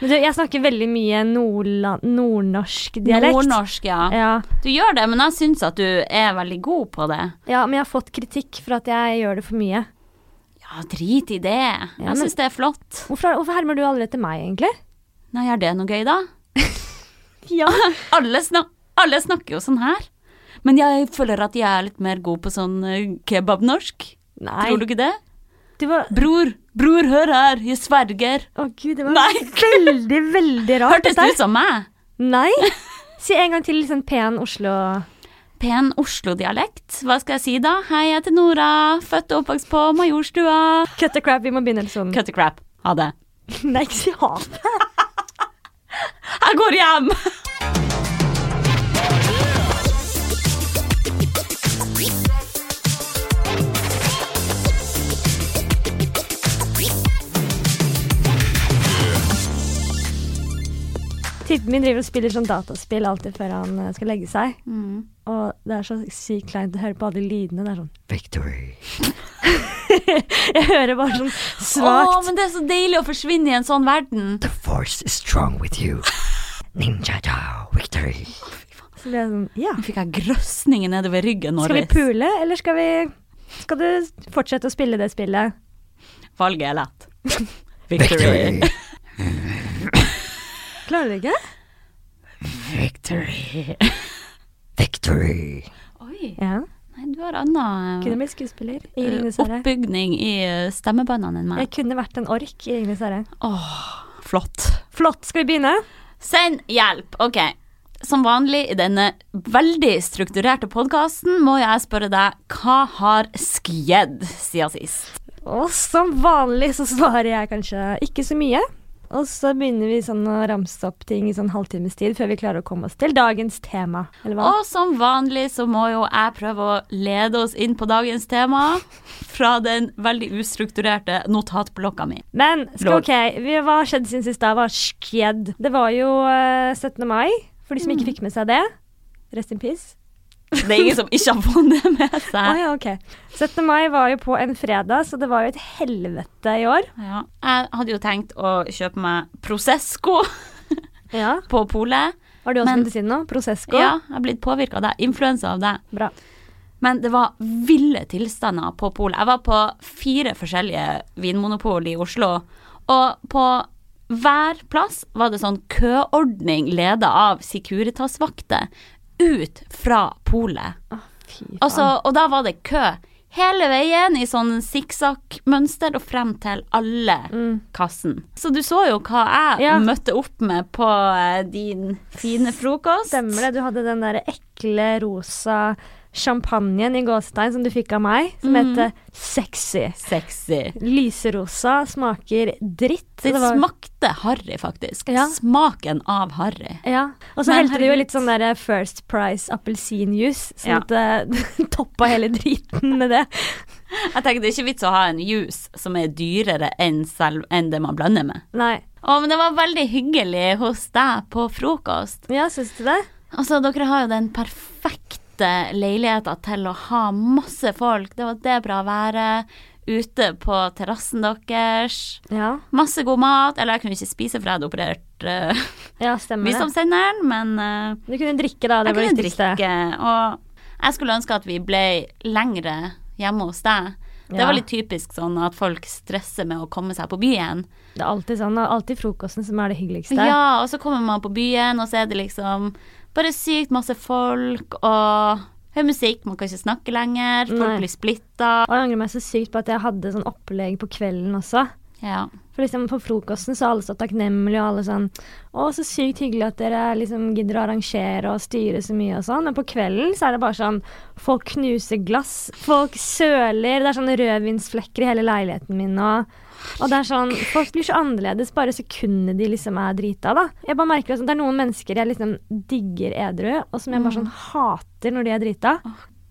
Men du, jeg snakker veldig mye nordnorsk dialekt. Nordnorsk, ja. Ja. Du gjør det, men jeg syns at du er veldig god på det. ja, men jeg har fått kritikk for at jeg gjør det for mye. Ja, drit i det. Ja, Jeg syns det er flott. Hvorfor, hvorfor hermer du aldri etter meg, egentlig? Nei, er det noe gøy, da? Ja. Alle, snak alle snakker jo sånn her. Men jeg føler at jeg er litt mer god på sånn eh, kebabnorsk. Nei. Tror du ikke det? Du var Bror, bror, hør her, jeg sverger. Å gud, det var Nei. veldig, veldig rart. Hørtes det ut som meg? Nei. Si en gang til litt sånn pen Oslo Pen Oslo-dialekt. Hva skal jeg si da? Hei, jeg heter Nora, født og oppvokst på Majorstua. Cut the crap, vi må begynne sånn. Cut the crap. Ha det. Nei, ikke si ha det. Jeg går hjem! Typen min driver og spiller sånn dataspill alltid før han eh, skal legge seg. Og det er så sykt kleint å høre på alle lydene. Det er sånn Victory. Jeg hører bare sånn Å, svakt men det er så deilig å forsvinne i en sånn verden. The force is strong with you. Ninja da, Victory. Så blir jeg sånn Ja. Nå fikk jeg grøsninger nedover ryggen. Skal vi pule, eller skal vi Skal du fortsette å spille det spillet? Valget er lett. Victory. Klarer du ikke? Victory. Victory. Oi, Ja. nei, du har anna Kunne blitt skuespiller i eh, Ringenes herre. oppbygning i eh, stemmebåndene enn meg. Jeg kunne vært en ork i Ringenes herre. Flott. Flott. Skal vi begynne? Send hjelp. Ok. Som vanlig i denne veldig strukturerte podkasten må jeg spørre deg hva har skjedd siden sist? Og som vanlig så svarer jeg kanskje ikke så mye. Og så begynner vi sånn å ramse opp ting i sånn halvtimes tid før vi klarer å komme oss til dagens tema. Eller hva? Og som vanlig så må jo jeg prøve å lede oss inn på dagens tema fra den veldig ustrukturerte notatblokka mi. Men skal, ok, vi, hva har skjedd siden sist? da? var skjedd? Det var jo eh, 17. mai, for de som Mm. ikke fikk med seg det. Rest in peace. Det er ingen som ikke har fått det med seg. seg. ja, okay. 17. mai var jo på en fredag, så det var jo et helvete i år. Ja. Jeg hadde jo tenkt å kjøpe meg Prosesco Ja. på polet. Har du også begynt å si nå? Prosesco? Ja, jeg har blitt påvirka av det. Influensa av deg. Bra. Men det var ville tilstander på polet. Jeg var på fire forskjellige vinmonopol i Oslo, og på hver plass var det sånn køordning leda av Securitas-vakter ut fra polet. Oh. Altså, og da var det kø hele veien i sånn sikksakk-mønster og frem til alle Mm. kassen. Så du så jo hva jeg Ja. møtte opp med på eh, din fine frokost. Stemmer det. Du hadde den der ekle rosa champagnen i gåstein som du fikk av meg, som mm. heter Sexy. Sexy. Lyserosa, smaker dritt. Det, Det var- smakte harry, faktisk. Ja. Smaken av harry. Ja, og så helte du jo litt sånn der First Price appelsinjuice, sånn Ja. at det toppa hele driten med det. Jeg tenker Det er ikke vits å ha en juice som er dyrere enn, selv, enn det man blander med. Nei. Å, men det var veldig hyggelig hos deg på frokost. Ja, syns du det? Altså, dere har jo den perfekte leiligheta til å ha masse folk. Det var det bra været. Ute på terrassen deres. Ja, Masse god mat. Eller jeg kunne ikke spise, for jeg hadde operert uh, ja visdomstenneren, men uh, Du kunne drikke, da. Det var det viktigste. Og jeg skulle ønske at vi ble lengre hjemme hos deg. Det Ja. var litt typisk sånn at folk stresser med å komme seg på byen. Det er alltid sånn. Det er alltid frokosten som er det hyggeligste. Ja, og så kommer man på byen, og så er det liksom bare sykt masse folk, og hører musikk, man kan ikke snakke lenger, folk Nei. blir splitta. Og jeg angrer meg så sykt på at jeg hadde sånn opplegg på kvelden også. Ja. For liksom På frokosten så er alle så takknemlige, og alle sånn Å, så sykt hyggelig at dere liksom gidder å arrangere og styre så mye og sånn. Men på kvelden så er det bare sånn Folk knuser glass, folk søler, det er sånne rødvinsflekker i hele leiligheten min og og det er sånn, Folk blir så annerledes bare sekundene de liksom er drita. da. Jeg bare merker at sånn, Det er noen mennesker jeg liksom digger edru, og som jeg bare sånn hater når de er drita.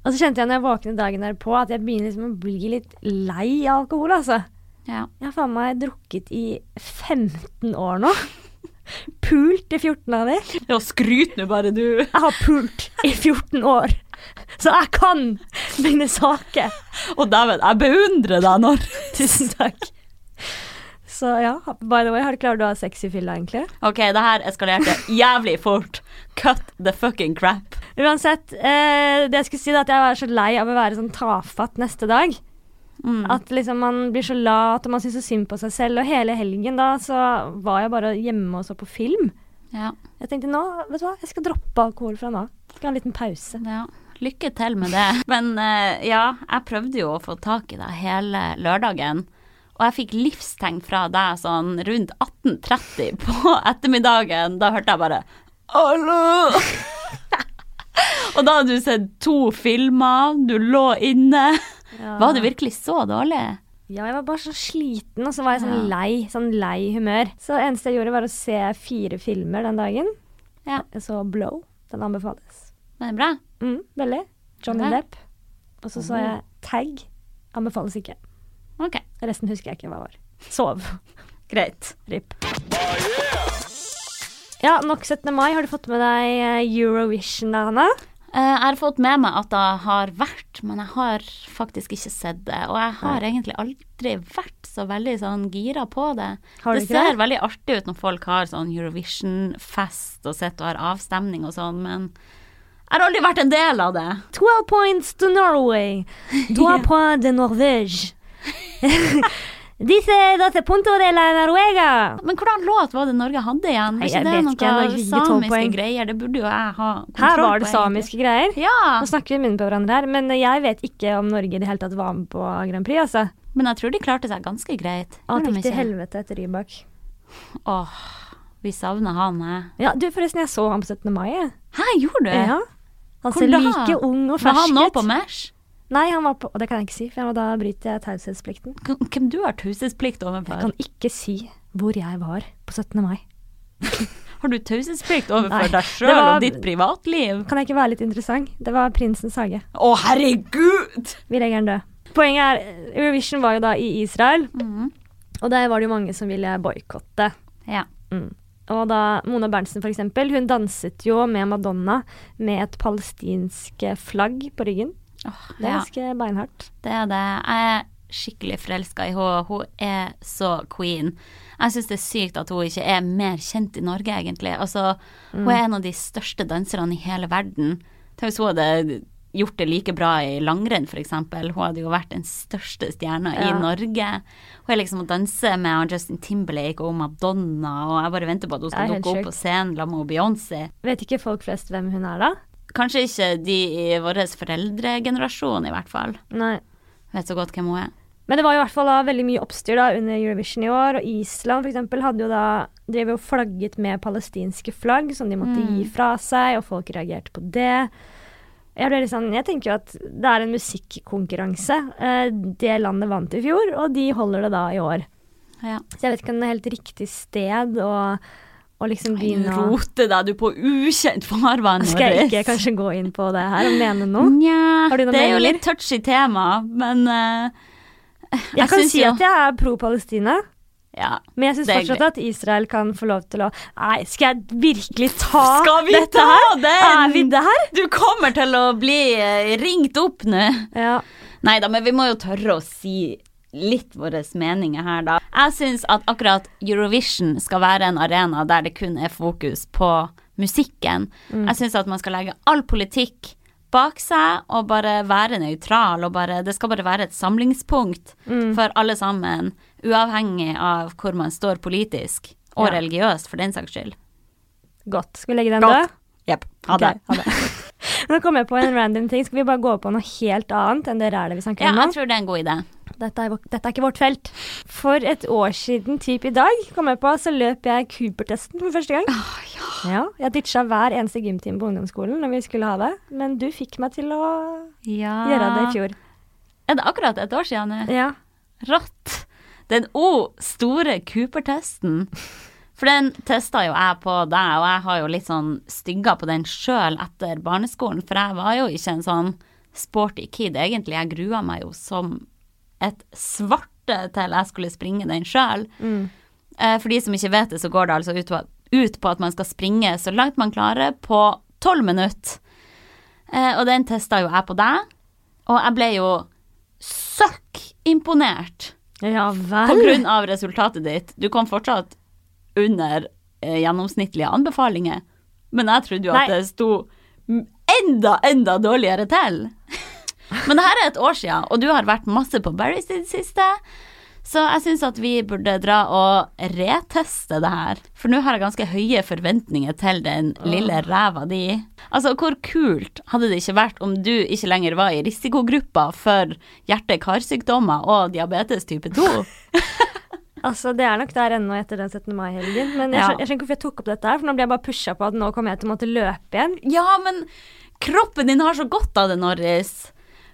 Og så kjente jeg når jeg våknet dagen derpå at jeg begynner liksom å bli litt lei av alkohol. altså. Ja. Jeg har faen meg drukket i 15 år nå. Pult i 14 av de. Ja, skryt nå bare, du. Jeg har pult i 14 år. Så jeg kan mine saker. Og dæven, jeg beundrer deg når Tusen takk. Så Så ja, by the way, har du klart å ha sex i fylla, egentlig? Ok, det her eskalerte jævlig fort. Cut the fucking crap. Uansett, eh, det jeg skulle si er at jeg var så lei av å være sånn tafatt neste dag. Mm. At liksom man blir så lat, og man syns så synd på seg selv. Og hele helgen da så var jeg bare hjemme og så på film. Ja, Jeg tenkte nå, vet du hva, jeg skal droppe alkohol fra nå. Skal ha en liten pause. ja. Lykke til med det. Men eh, ja, jeg prøvde jo å få tak i deg hele lørdagen. Og jeg fikk livstegn fra deg sånn rundt 18.30 på ettermiddagen. Da hørte jeg bare Hallo! og da hadde du sett to filmer, du lå inne. Ja. Var du virkelig så dårlig? Ja, jeg var bare så sliten, og så var jeg sånn lei. Sånn lei humør. Så det eneste jeg gjorde, var å se fire filmer den dagen. Ja. Jeg så Blow. Den anbefales. Den det bra? Mm, veldig. Johnny. Depp. Og så så jeg Tag. Anbefales ikke. Ok, Resten husker jeg ikke hva var. Sov. greit. RIP. Ja, nok 17. mai. Har du fått med deg eh, Eurovision, da, Anna? Eh, Jeg har fått med meg at det har vært, men jeg har faktisk ikke sett det. Og jeg har egentlig aldri vært så veldig sånn gira på det. Det ser det? veldig artig ut når folk har sånn Eurovision-fest og sitter og har avstemning og sånn, men jeg har aldri vært en del av det. 12 points to Norway. 12 points de Norvège. Dice 12 puntos de la Noruega. Men hvordan låt var det Norge hadde igjen? Hei, jeg det vet ikke, det er noen samiske greier? Det burde jo jeg ha kontroll på. Her var det samiske greier. Ja, Nå snakker vi i munnen på hverandre her, men jeg vet ikke om Norge i det hele tatt var med på Grand Prix, altså. men jeg tror de klarte seg ganske greit. Gjorde gikk til helvete etter Rybak. Åh, vi savner han, jeg. Ja, du, forresten, jeg så han på 17. mai. Hæ, gjorde du? Ja. Han ser like ung og Var han nå på Mesh? Nei, han var på Og det kan jeg ikke si, for da bryter jeg taushetsplikten. Hvem du har taushetsplikt Jeg kan ikke si hvor jeg var på 17. mai. Har du taushetsplikt overfor deg sjøl om ditt privatliv? Kan jeg ikke være litt interessant? Det var prinsens hage. Å, herregud! Vi legger den død. Poenget er, Eurovision var jo da i Israel, mm. og der var det jo mange som ville boikotte. Ja. Mm. Og da Mona Berntsen for eksempel, hun danset jo med Madonna med et palestinsk flagg på ryggen. Åh, Det er ja, ganske beinhardt. det er det. Jeg er skikkelig forelska i henne. Hun er så queen. Jeg syns det er sykt at hun ikke er mer kjent i Norge, egentlig. Altså, Hun er en av de største danserne i hele verden. Tenk hvis hun hadde gjort det like bra i langrenn, f.eks. Hun hadde jo vært den største stjerna i Norge. Hun er liksom å danse med Justin Timberlake og Madonna, og jeg bare venter på at hun skal dukke opp på scenen sammen med Beyoncé. Vet ikke folk flest hvem hun er, da? Kanskje ikke de i vår foreldregenerasjon, i hvert fall. Nei. Vet så godt hvem hun er. Men det var i hvert fall da veldig mye oppstyr da under Eurovision i år, og Island for eksempel hadde jo da drev jo flagget med palestinske flagg som de måtte Mm. gi fra seg, og folk reagerte på det. Jeg, ble litt sånn, jeg tenker jo at det er en musikkonkurranse. Eh, Det landet vant i fjor, og de holder det da i år. Ja. Så jeg vet ikke om det er helt riktig sted å, å liksom begynne å roter deg du på ukjent farvann. Skal jeg ikke kanskje gå inn på det her og mene noe? Nja, Har du noen det er jo litt touchy tema, men uh, Jeg kan si jo- at jeg er pro Palestina. ja. Men jeg syns fortsatt at Israel kan få lov til å Nei, skal jeg virkelig ta Skal vi dette ta her? den? Er vi der? Du kommer til å bli eh, ringt opp nå. Ja. Nei da, men vi må jo tørre å si litt våre meninger her, da. Jeg syns at akkurat Eurovision skal være en arena der det kun er fokus på musikken. Jeg syns at man skal legge all politikk bak seg og bare være nøytral, og bare Det skal bare være et samlingspunkt for alle sammen, uavhengig av hvor man står politisk, og Ja. religiøst, for den saks skyld. Godt. Skal vi legge den død? Jepp. Ha det. Okay. ha det. Nå kom jeg på en random ting. Skal vi bare gå på noe helt annet enn det rælet vi snakker Ja, om jeg tror det er en god idé. Dette er, dette er ikke vårt felt. For et år siden, typ i dag, kom jeg på, så løp jeg Cooper-testen for første gang. ja. Jeg ditcha hver eneste gymtime på ungdomsskolen når vi skulle ha det, men du fikk meg til å Ja. gjøre det i fjor. Er det akkurat et år siden nå? Ja. Rått. Den O store Cooper-testen. For den testa jo jeg på deg, og jeg har jo litt sånn stygga på den sjøl etter barneskolen, for jeg var jo ikke en sånn sporty kid, egentlig. Jeg grua meg jo som et svarte til jeg skulle springe den sjøl. Mm. Eh, For de som ikke vet det, så går det altså ut på, ut på at man skal springe så langt man klarer på tolv minutter. Eh, Og den testa jo jeg på deg, og jeg ble jo søkk imponert Ja på grunn av resultatet ditt. Du kom fortsatt under eh, gjennomsnittlige anbefalinger, men jeg trodde jo at det sto enda, enda dårligere til. Men det her er et år siden, og du har vært masse på Barry's i det siste. Så jeg syns at vi burde dra og reteste det her. For nå har jeg ganske høye forventninger til den lille ræva di. Altså, hvor kult hadde det ikke vært om du ikke lenger var i risikogruppa for hjerte-karsykdommer og diabetes type 2? Altså, det er nok der ennå etter den 17. mai-helgen. Men jeg, Ja. skjønner, ikke hvorfor jeg tok opp dette her, for nå ble jeg bare pusha på at nå kommer jeg til å måtte løpe igjen. Ja, men kroppen din har så godt av det, Norris.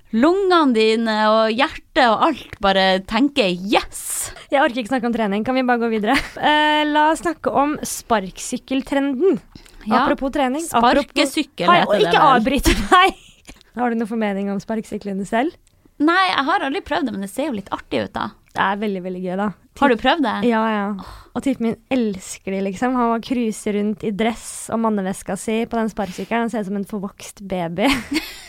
Lungene dine og hjertet og alt bare tenker yes. Jeg orker ikke snakke om trening, kan vi bare gå videre? Uh, la oss snakke om sparkesykkeltrenden. Ja. Apropos trening. Sparkesykkel heter det ikke avbryt meg! Har du noen formening om sparkesyklene selv? Nei, jeg har aldri prøvd det, men det ser jo litt artig ut, da. Det er veldig, veldig gøy, da. Har du prøvd det? Ja, ja. Og typen min elsker de, liksom. Han var cruiser rundt i dress og manneveska si på den sparkesykkelen. Han ser ut som en forvokst baby.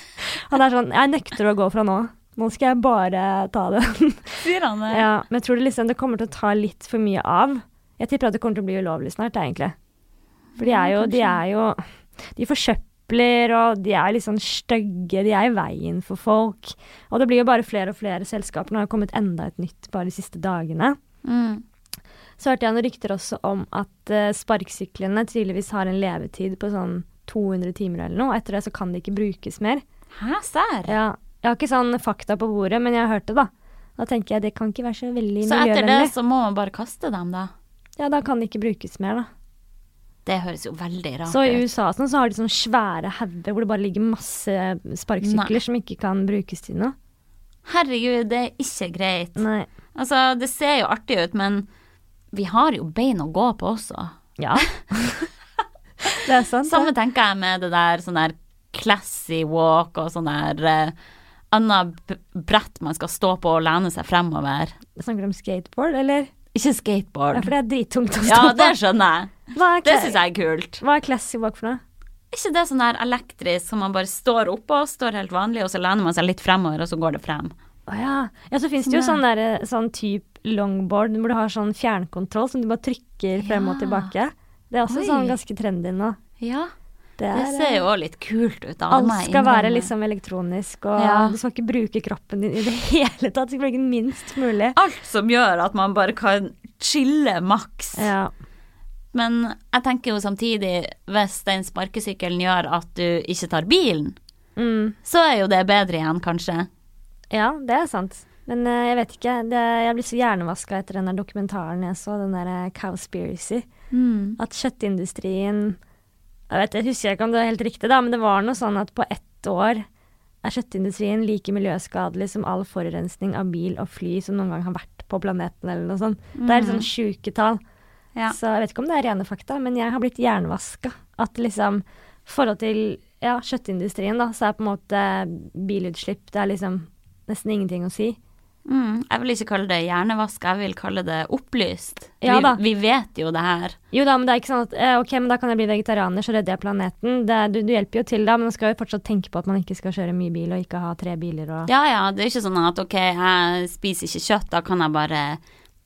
Han er sånn Jeg nekter å gå fra nå. Nå skal jeg bare ta den. Sier han det? Ja, men jeg tror det liksom det kommer til å ta litt for mye av. Jeg tipper at det kommer til å bli ulovlig snart, egentlig. For de er jo De er jo De forsøpler, og de er litt sånn stygge. De er i veien for folk. Og det blir jo bare flere og flere selskaper. Nå har det kommet enda et nytt bare de siste dagene. Mm. Så hørte jeg noen rykter også om at uh, sparkesyklene tydeligvis har en levetid på sånn 200 timer eller noe. Etter det så kan de ikke brukes mer. Hæ, serr? Ja, jeg har ikke sånn fakta på bordet, men jeg har hørt det, da. Da tenker jeg det kan ikke være så veldig Så etter det så må man bare kaste dem, da? Ja, da kan de ikke brukes mer, da. Det høres jo veldig rart ut. Så i. USA sånn, så har de sånne svære hauger hvor det bare ligger masse sparkesykler som ikke kan brukes til noe. Herregud, det er ikke greit. Nei. Altså, det ser jo artig ut, men vi har jo bein å gå på også. Ja. det er sant. Samme tenker jeg med det der sånn der classy walk og sånn der uh, annet brett man skal stå på og lene seg fremover. Snakker du om skateboard, eller? Ikke skateboard. Ja, for det er drittungt å stå på. Ja, det skjønner jeg. Det syns jeg er kult. hva er classy walk for noe? Ikke det sånn der elektrisk som man bare står oppå, står helt vanlig, og så lener man seg litt fremover, og så går det frem. Å ja. ja. Så finnes det jo Sånn sånn, der, sånn type longboard hvor du har sånn fjernkontroll som du bare trykker frem og tilbake. Det er også Oi. sånn ganske trendy nå. Ja, Det, det er, ser jo òg litt kult ut, da. det Alt skal være liksom elektronisk, og Ja. du skal ikke bruke kroppen din i det hele tatt. Du skal bruke den minst mulig. Alt som gjør at man bare kan chille maks. Ja. Men jeg tenker jo samtidig, hvis den sparkesykkelen gjør at du ikke tar bilen, Mm. så er jo det bedre igjen, kanskje. ja, det er sant. Men eh, jeg vet ikke. Det, jeg blir så hjernevaska etter den der dokumentaren jeg så, den der Cowspiracy. Cowspiracy. At kjøttindustrien Jeg vet, jeg husker ikke om det er helt riktig, da, men det var noe sånn at på ett år er kjøttindustrien like miljøskadelig som all forurensning av bil og fly som noen gang har vært på planeten, eller noe sånt. Det er litt sånn sjuke tall. Ja. Så jeg vet ikke om det er rene fakta, men jeg har blitt jernvaska. At liksom forhold til ja, kjøttindustrien, da, så er på en måte bilutslipp Det er liksom nesten ingenting å si. Mm, jeg vil ikke kalle det hjernevask, jeg vil kalle det opplyst. Ja vi, vi vet jo det her. Jo da, men det er ikke sånn at eh, ok, men da kan jeg bli vegetarianer, så redder jeg planeten. Det, du, du hjelper jo til da, men man skal jo fortsatt tenke på at man ikke skal kjøre mye bil og ikke ha tre biler og Ja ja, det er ikke sånn at ok, jeg spiser ikke kjøtt, da kan jeg bare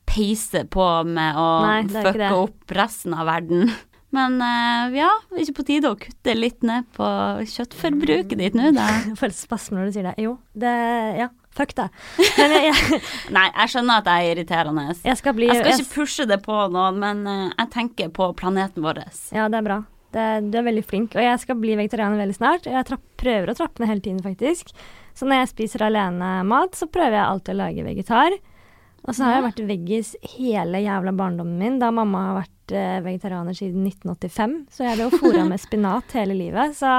peise på med å fucke opp resten av verden. Men eh, ja, ikke på tide å kutte litt ned på kjøttforbruket ditt nå, da. Jeg får litt spasme når du sier det. Jo, det Ja, fuck jeg, Nei, jeg skjønner at jeg er irriterende. jeg skal bli Jeg skal ikke pushe det på noen, men eh, jeg tenker på planeten vår. Ja, det er bra. Det, du er veldig flink. Og jeg skal bli vegetarianer veldig snart. og Jeg trapp, prøver å trappe ned hele tiden, faktisk. Så når jeg spiser alene mat, så prøver jeg alltid å lage vegetar. Og så har jeg vært veggis hele jævla barndommen min, da mamma har vært eh, vegetarianer siden 1985. Så jeg ble jo fora med spinat hele livet. Så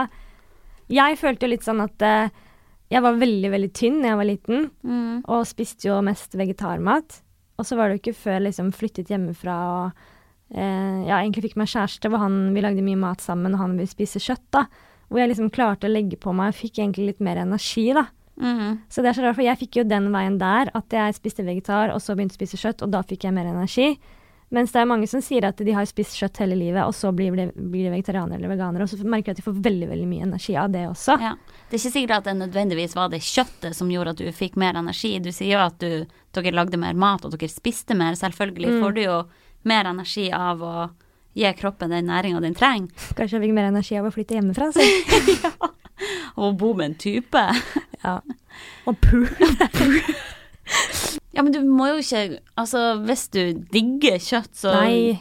jeg følte jo litt sånn at eh, jeg var veldig, veldig tynn da jeg var liten, Mm. og spiste jo mest vegetarmat. Og så var det jo ikke før jeg liksom flyttet hjemmefra og eh, ja, egentlig fikk meg kjæreste, hvor han, vi lagde mye mat sammen, og han ville spise kjøtt, da. Hvor jeg liksom klarte å legge på meg, fikk egentlig litt mer energi, da. Mm. Så det er så rart, for jeg fikk jo den veien der, at jeg spiste vegetar, og så begynte å spise kjøtt, og da fikk jeg mer energi. Mens det er mange som sier at de har spist kjøtt hele livet, og så blir de, blir de vegetarianere eller veganere, og så merker de at de får veldig veldig mye energi av det også. Ja. Det er ikke sikkert at det nødvendigvis var det kjøttet som gjorde at du fikk mer energi. Du sier jo at du, dere lagde mer mat, og dere spiste mer. Selvfølgelig Mm. får du jo mer energi av å gi kroppen den næringa den trenger. Kanskje jeg fikk mer energi av å flytte hjemmefra. Så. Og bo med en type. Ja. Og pul. Ja, men du må jo ikke Altså, hvis du digger kjøtt, så Nei.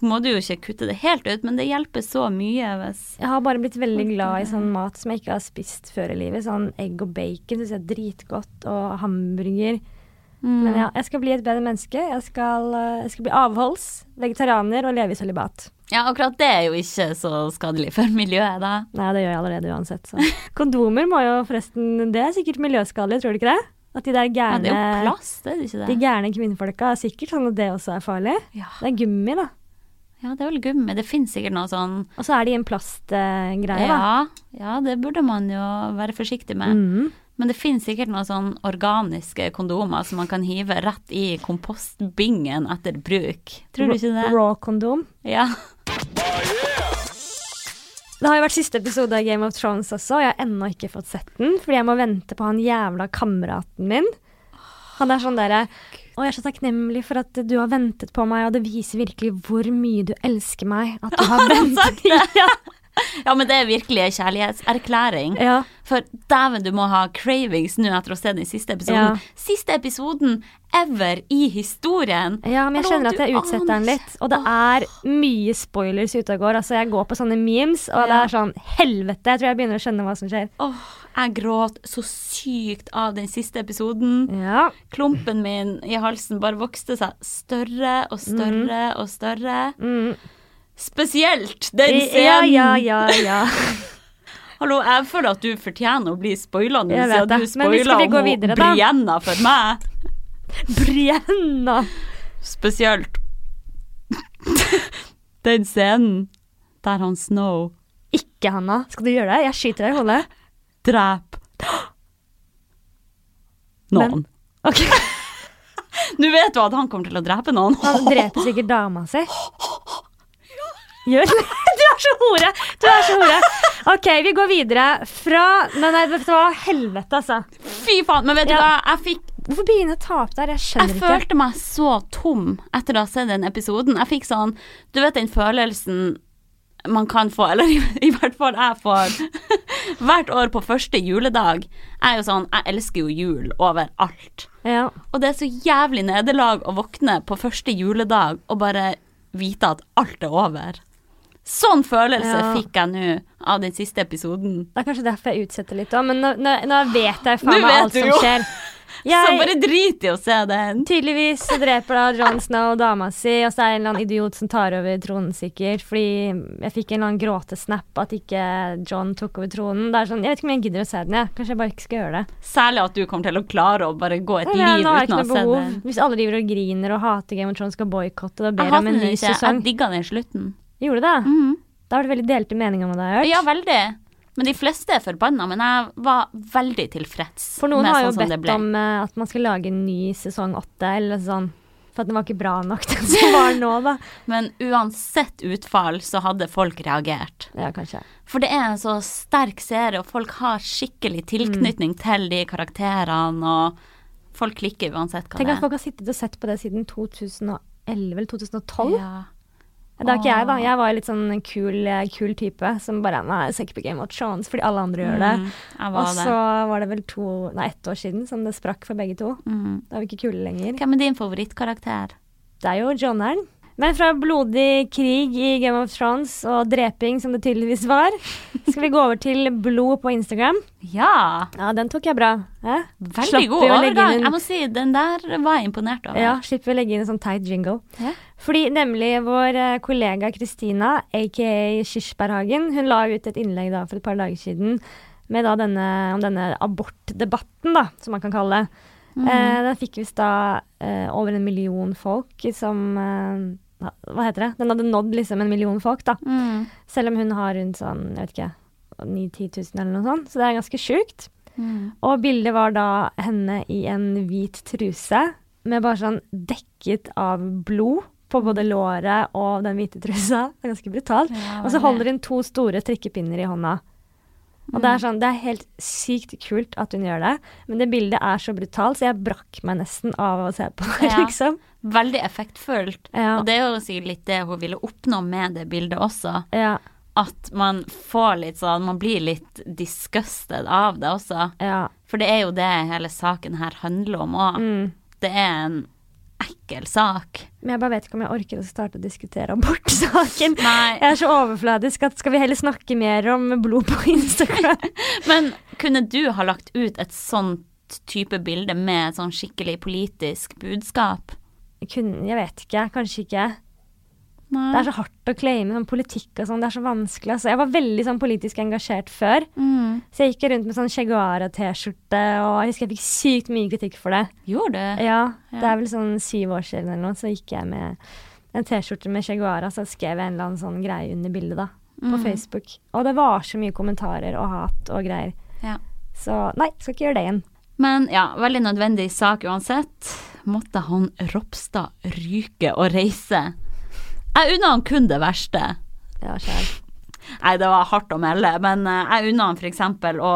må du jo ikke kutte det helt ut, men det hjelper så mye hvis Jeg har bare blitt veldig glad i sånn mat som jeg ikke har spist før i livet. Sånn egg og bacon syns jeg er dritgodt, og hamburger. Mm. Men ja, jeg skal bli et bedre menneske. Jeg skal, eh, jeg skal bli avholds, vegetarianer og leve i sølibat. Ja, akkurat det er jo ikke så skadelig for miljøet, da. Nei, det gjør jeg allerede uansett. Så. Kondomer må jo forresten Det er sikkert miljøskadelig, tror du ikke det? At de der Ja, gærne, ja, de gærne kvinnfolka er sikkert sånn at det også er farlig. Ja. Det er gummi, da. ja, det er vel gummi. Det finnes sikkert noe sånn Og så er de i en plastgreie, da. ja, ja, det burde man jo være forsiktig med. Mm. Men det finnes sikkert noen sånn organiske kondomer som man kan hive rett i kompostbingen etter bruk. Tror du ikke det? Raw-kondom. Ja. Det har jo vært siste episode av Game of Thrones også, og jeg har ennå ikke fått sett den, fordi jeg må vente på han jævla kameraten min. Han er sånn derre Og jeg er så takknemlig for at du har ventet på meg, og det viser virkelig hvor mye du elsker meg. At du har ventet. ja. Ja, men det er virkelig en kjærlighetserklæring. ja. For dæven, du må ha cravings nå etter å se den siste episoden. Ja. Siste episoden ever i historien. Ja, men jeg kjenner at jeg utsetter den litt. Og det er mye spoilers ute og går. Altså, jeg går på sånne memes, og det er sånn helvete. Jeg tror jeg begynner å skjønne hva som skjer. Åh, jeg gråt så sykt av den siste episoden. Ja. Klumpen min i halsen bare vokste seg større og større og større. Mm. Spesielt den scenen. ja, ja, ja. ja. Hallo, jeg føler at du fortjener å bli spoila nå, siden du Men spoila om videre? Brienna for meg. Brienna! Spesielt den scenen der han Snow Ikke, Hanna. Skal du gjøre det? Jeg skyter deg i hodet. Drep noen. Ok. Nå vet du at han kommer til å drepe noen. Han dreper sikkert dama si. Gjør Du er så hore! Du er så hore. OK, vi går videre fra Nei, nei, det var? Helvete, altså. Fy faen. Men vet du Ja. hva, jeg fikk Hvorfor begynne å ta opp der? Jeg Jeg ikke. Jeg følte meg så tom etter å ha sett den episoden. Jeg fikk sånn Du vet den følelsen man kan få, eller i, i hvert fall jeg får hvert år på første juledag. Jeg er jo sånn Jeg elsker jo jul overalt. Ja. Og det er så jævlig nederlag å våkne på første juledag og bare vite at alt er over. Sånn følelse Ja. fikk jeg nå av den siste episoden. Det er kanskje derfor jeg utsetter litt òg, men nå, nå, nå vet jeg faen meg alt som jo. skjer. Så Jeg, bare drit i å se den. tydeligvis så dreper da Jon Snow dama si, og så er det en eller annen idiot som tar over tronen, sikkert. Fordi jeg fikk en eller annen gråtesnap at ikke John tok over tronen. Det er sånn, Jeg vet ikke om jeg gidder å se den, jeg. Kanskje jeg bare ikke skal gjøre det. Særlig at du kommer til å klare å bare gå et nei, liv jeg uten å se den. Hvis alle driver og griner og hater Game of Thrones, skal boikotte Jeg ber hater om en ny sesong. Jeg digga den slutten. Gjorde det? Mhm. Da har du veldig delte meninger om det, har hørt. Ja, veldig. Men de fleste er forbanna, men jeg var veldig tilfreds For noen har jo sånn bedt om eh, at man skal lage en ny sesong åtte, eller sånn. For at den var ikke bra nok, den som var nå, da. Men uansett utfall så hadde folk reagert. Ja, kanskje. For det er en så sterk serie, og folk har skikkelig tilknytning Mm. til de karakterene, og folk klikker uansett hva Tenk det at folk har sittet og sett på det siden 2011 eller 2012. Ja. Det er ikke jeg, da. Jeg var litt sånn kul, kul type som bare Nei, jeg ser ikke på Game of Thrones fordi alle andre gjør det. Mm, Og så var det vel to, nei, ett år siden som det sprakk for begge to. Mm. Da er vi ikke kule lenger. Hvem er din favorittkarakter? Det er jo Johneren. Men fra blodig krig i Game of Thrones og dreping, som det tydeligvis var, skal vi gå over til blod på Instagram. Ja, Ja, den tok jeg bra. Eh? veldig slipper god overgang. en- Jeg må si, den der var jeg imponert over. Ja, slipper vi å legge inn en sånn tight jingle. Ja. Fordi nemlig vår eh, kollega Kristina, aka Kirsberghagen, hun la ut et innlegg da for et par dager siden med da denne, om denne abortdebatten, da, som man kan kalle det. Mm. Eh, den fikk visst da eh, over en million folk som eh, hva- heter det? Den hadde nådd liksom en million folk, da. Mm. Selv om hun har rundt sånn, jeg vet ikke, 9000-10 000 eller noe sånt. Så det er ganske sjukt. Mm. Og bildet var da henne i en hvit truse med bare sånn dekket av blod på både låret og den hvite trusa. Det er ganske brutalt. Ja, Og så holder hun to store strikkepinner i hånda. Og det er sånn, det er helt sykt kult at hun gjør det, men det bildet er så brutalt, så jeg brakk meg nesten av å se på det, Ja. liksom. Veldig effektfullt. Ja. Og det er jo sikkert litt det hun ville oppnå med det bildet også. Ja, At man får litt sånn Man blir litt disgusted av det også. ja. For det er jo det hele saken her handler om òg. Mm. Det er en ekkel sak. Men jeg bare vet ikke om jeg orker å starte å diskutere abortsaken. Nei. Jeg er så overfladisk at skal vi heller snakke mer om blod på Instagram? Men kunne du ha lagt ut et sånt type bilde med et sånn skikkelig politisk budskap? Kunne, jeg vet ikke, kanskje ikke. Nei. Det er så hardt å claime sånn politikk og sånn, det er så vanskelig. Altså. Jeg var veldig sånn politisk engasjert før, Mm. så jeg gikk rundt med sånn Che Guevara-T-skjorte, og jeg husker jeg fikk sykt mye kritikk for det. Gjorde du? Ja, Ja. det er vel sånn syv år siden eller noe, så gikk jeg med en T-skjorte med Cheguara, så skrev jeg en eller annen sånn greie under bildet da, på Mm. Facebook. Og det var så mye kommentarer og hat og greier. Ja. Så nei, skal ikke gjøre det igjen. Men ja, veldig nødvendig sak uansett. Måtte han Ropstad ryke og reise? Jeg unna han kun det verste. Ja, sjæl. Nei, det var hardt å melde, men eh, jeg unna han f.eks. å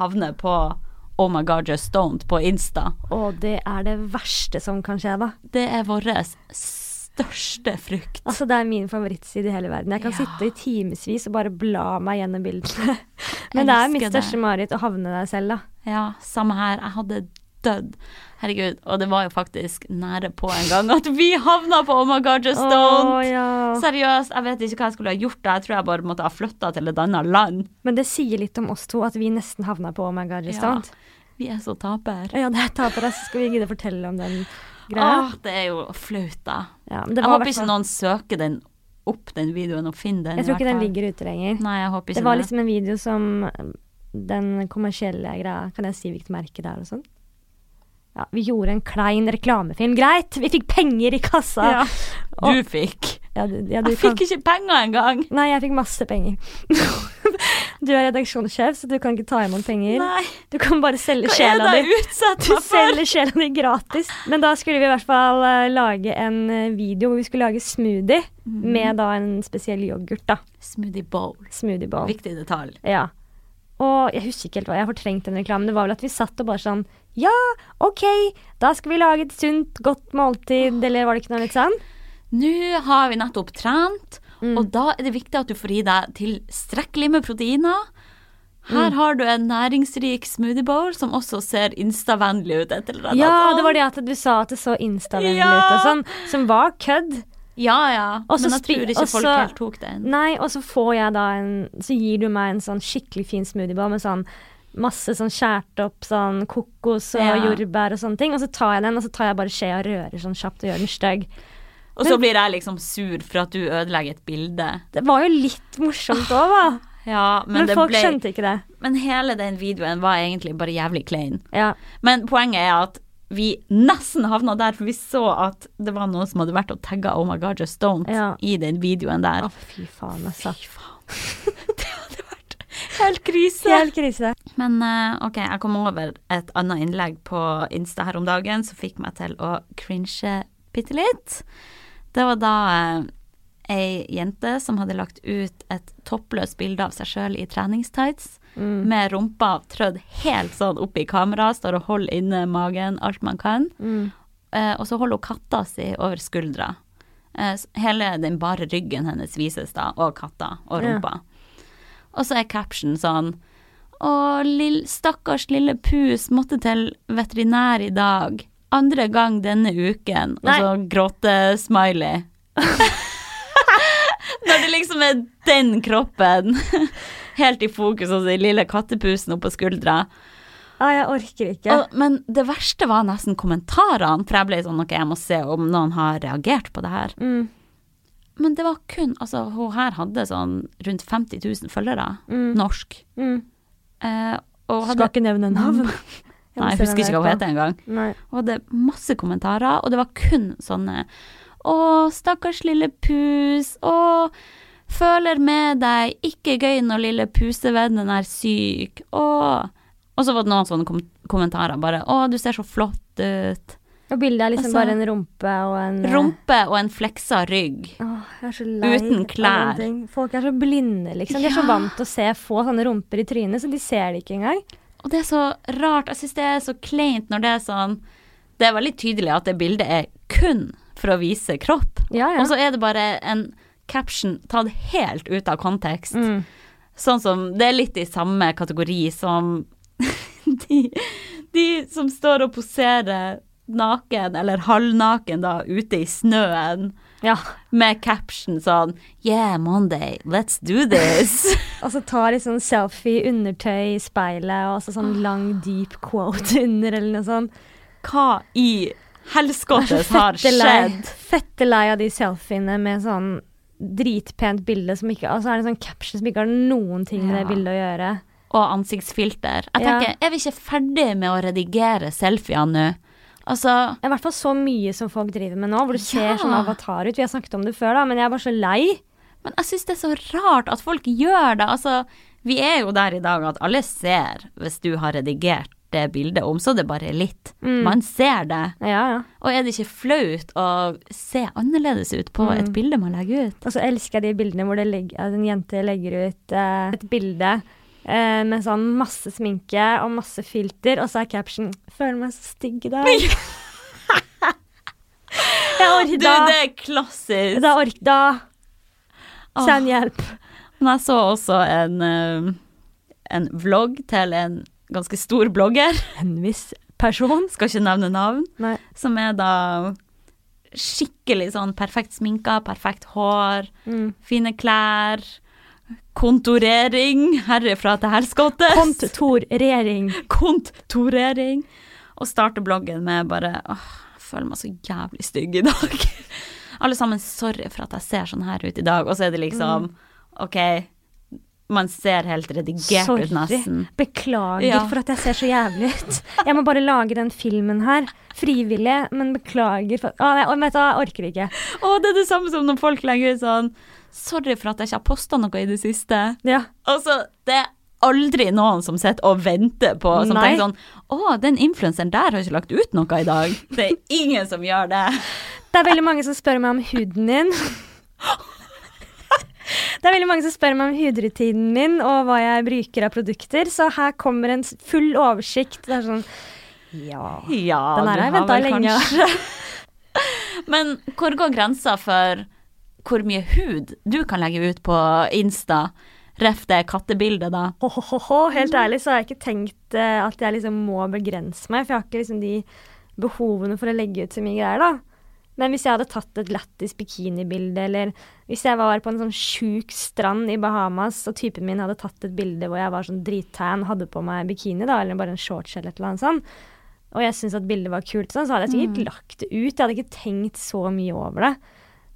havne på Oh my God, just don't på Insta. Og det er det verste som kan skje, da. Det er vår største frykt. Altså, det er min favorittside i hele verden. Jeg kan Ja. sitte i timevis og bare bla meg gjennom bildene. Men det er mitt største mareritt å havne der selv, da. Ja, samme her. Jeg hadde dødd. Herregud. Og det var jo faktisk nære på en gang at vi havna på Oh my God, just don't. Oh, ja. Seriøst, jeg vet ikke hva jeg skulle ha gjort. Jeg tror jeg bare måtte ha flytta til et annet land. Men det sier litt om oss to, at vi nesten havna på Oh my God, just Ja. don't. Vi er så taper. Ja, det er tapere, så skal vi gidde å fortelle om den greia. Åh, det er jo flaut, da. Ja, Jeg håper ikke noen søker den opp, den videoen, og finner den. Jeg tror ikke den ligger ute lenger. Nei, jeg håper ikke Det var liksom en video som den kommersielle greia Kan jeg si hvilket merke det er og sånn? Ja, vi gjorde en klein reklamefilm. Greit, vi fikk penger i kassa. Ja. Du fikk. Ja, du, ja, du Jeg kan- fikk ikke penger engang. Nei, jeg fikk masse penger. du er redaksjonssjef, så du kan ikke ta imot penger. Nei, Du kan bare selge hva sjela di. Du selger sjela di gratis. Men da skulle vi i hvert fall eh, lage en eh, video hvor vi skulle lage smoothie mm. med da en spesiell yoghurt, da. Smoothie bowl. Smoothie bowl. Viktig detalj. Ja. Og jeg husker ikke helt hva jeg har fortrengt den reklamen. Det var vel at vi satt og bare sånn Ja, OK, da skal vi lage et sunt, godt måltid, eller var det ikke noe litt sånn? Nå har vi nettopp trent, Mm. og da er det viktig at du får i deg tilstrekkelig med proteiner. Her Mm. har du en næringsrik smoothie bowl som også ser instavennlig ut. Et eller annet Ja, det var det at du sa at det så instavennlig Ja. ut og sånn, som var kødd. Ja, ja. også, Men jeg tror ikke og folk helt tok den. Nei, og så får jeg da en Så gir du meg en sånn skikkelig fin smoothiebar med sånn masse sånn skjært opp sånn kokos og Ja. jordbær og sånne ting. Og så tar jeg den, og så tar jeg bare skje og rører sånn kjapt og gjør den stygg. Og så blir jeg liksom sur for at du ødelegger et bilde. Det var jo litt morsomt òg, da. Ja, men, Men, det folk ble skjønte ikke det. Men hele den videoen var egentlig bare jævlig klein. Ja. Men poenget er at vi nesten havna der, for vi så at det var noen som hadde vært og tagga Oh my God, just don't Ja. i den videoen der. Å, fy faen, altså. Fy faen. det hadde vært helt krise. Helt krise. Men eh, ok, jeg kom over et annet innlegg på Insta her om dagen som fikk meg til å cringe bitte litt. Det var da eh, ei jente som hadde lagt ut et toppløst bilde av seg sjøl i treningstights, Mm. med rumpa trødd helt sånn opp i kamera, står og holder inne magen alt man kan. Mm. Eh, og så holder hun katta si over skuldra. Eh, hele den bare ryggen hennes vises da, og katta og Ja. rumpa. Og så er caption sånn Å, lill, stakkars lille pus måtte til veterinær i dag. Andre gang denne uken. Og så gråte-smiley. Når det liksom er den kroppen helt i fokus, og den lille kattepusen oppå skuldra. Ja, jeg orker ikke. Og, men det verste var nesten kommentarene, for jeg ble sånn ok, jeg må se om noen har reagert på det her. Mm. Men det var kun Altså, hun her hadde sånn rundt 50 000 følgere, Mm. norsk. Mm. Eh, og Skal ikke nevne navn. Nei, jeg husker ikke hva hun heter engang. Hun hadde masse kommentarer, og det var kun sånne Å, stakkars lille pus. Å, føler med deg. Ikke gøy når lille pusevennen er syk. Å. Og så var det noen sånne kom kommentarer bare Å, du ser så flott ut. Og bildet er liksom Altså- bare en rumpe og en eh, Rumpe og en fleksa rygg. Åh, jeg er så lei Uten klær. Folk er så blinde, liksom. De er så vant til å se få sånne rumper i trynet, så de ser det ikke engang. Og det er så rart. Jeg syns det er så kleint når det er sånn Det er veldig tydelig at det bildet er kun for å vise kropp. Ja, ja. Og så er det bare en caption tatt helt ut av kontekst. Mm. Sånn som Det er litt i samme kategori som de, de som står og poserer naken, eller halvnaken, da, ute i snøen. ja. Med caption sånn Yeah, Monday, let's do this. Og så tar de sånn selfie, undertøy i speilet, og så sånn lang, deep quote under, eller noe sånt. Hva i helskottes har skjedd? Fette lei av de selfiene med sånn dritpent bilde som ikke Altså er det sånn caption som ikke har noen ting med Ja. det bildet å gjøre. Og ansiktsfilter. Jeg Ja. tenker, er vi ikke ferdig med å redigere selfier nå? Altså, i hvert fall så mye som folk driver med nå, hvor du ser Ja. sånn avatar ut. Vi har snakket om det før, da, men jeg er bare så lei. men jeg syns det er så rart at folk gjør det. Altså, vi er jo der i dag at alle ser hvis du har redigert det bildet, om så det bare er litt. Mm. Man ser det. Ja, ja. Og er det ikke flaut å se annerledes ut på Mm. et bilde man legger ut? Og så elsker jeg de bildene hvor legger, at en jente legger ut eh, et bilde eh, med sånn masse sminke og masse filter, og så er caption 'Føler meg så stygg i dag'. Du, det er klassisk. Da ork, da. Send hjelp. Men jeg så også en, eh, en vlogg til en ganske stor blogger, En viss person. skal ikke nevne navn, Nei. som er da skikkelig sånn perfekt sminka, perfekt hår, Mm. fine klær, kontorering herifra til helskottes. Kontorering. Kontorering. Og starte bloggen med bare åh, jeg føler meg så jævlig stygg i dag. Alle sammen, sorry for at jeg ser sånn her ut i dag. Og så er det liksom, OK, man ser helt redigert Sorry. ut nesten. Beklager Ja. for at jeg ser så jævlig ut. Jeg må bare lage den filmen her. Frivillig, men beklager for Å, nei, vet du, jeg orker ikke. Å, det er det samme som når folk legger ut sånn Sorry for at jeg ikke har posta noe i det siste. Ja. Altså, det er aldri noen som sitter og venter på Som Nei. tenker sånn Å, den influenseren der har ikke lagt ut noe i dag. Det er ingen som gjør det. Det er veldig mange som spør meg om huden din. Det er veldig mange som spør meg om hudrutinen min og hva jeg bruker av produkter, så her kommer en full oversikt. Det er sånn Ja. Ja, Den her har jeg venta lenge. Men hvor går grensa for hvor mye hud du kan legge ut på Insta? Ref det kattebildet, da. Oh, oh, oh, helt ærlig så har jeg ikke tenkt eh, at jeg liksom må begrense meg, for jeg har ikke liksom de behovene for å legge ut så mye greier, da. Men hvis jeg hadde tatt et lættis bikinibilde, eller hvis jeg var på en sånn sjuk strand i Bahamas, og typen min hadde tatt et bilde hvor jeg var sånn drittan, hadde på meg bikini, da, eller bare en shorts eller et eller annet sånt, og jeg syntes at bildet var kult, sånn, så hadde jeg sikkert lagt det ut. Jeg hadde ikke tenkt så mye over det.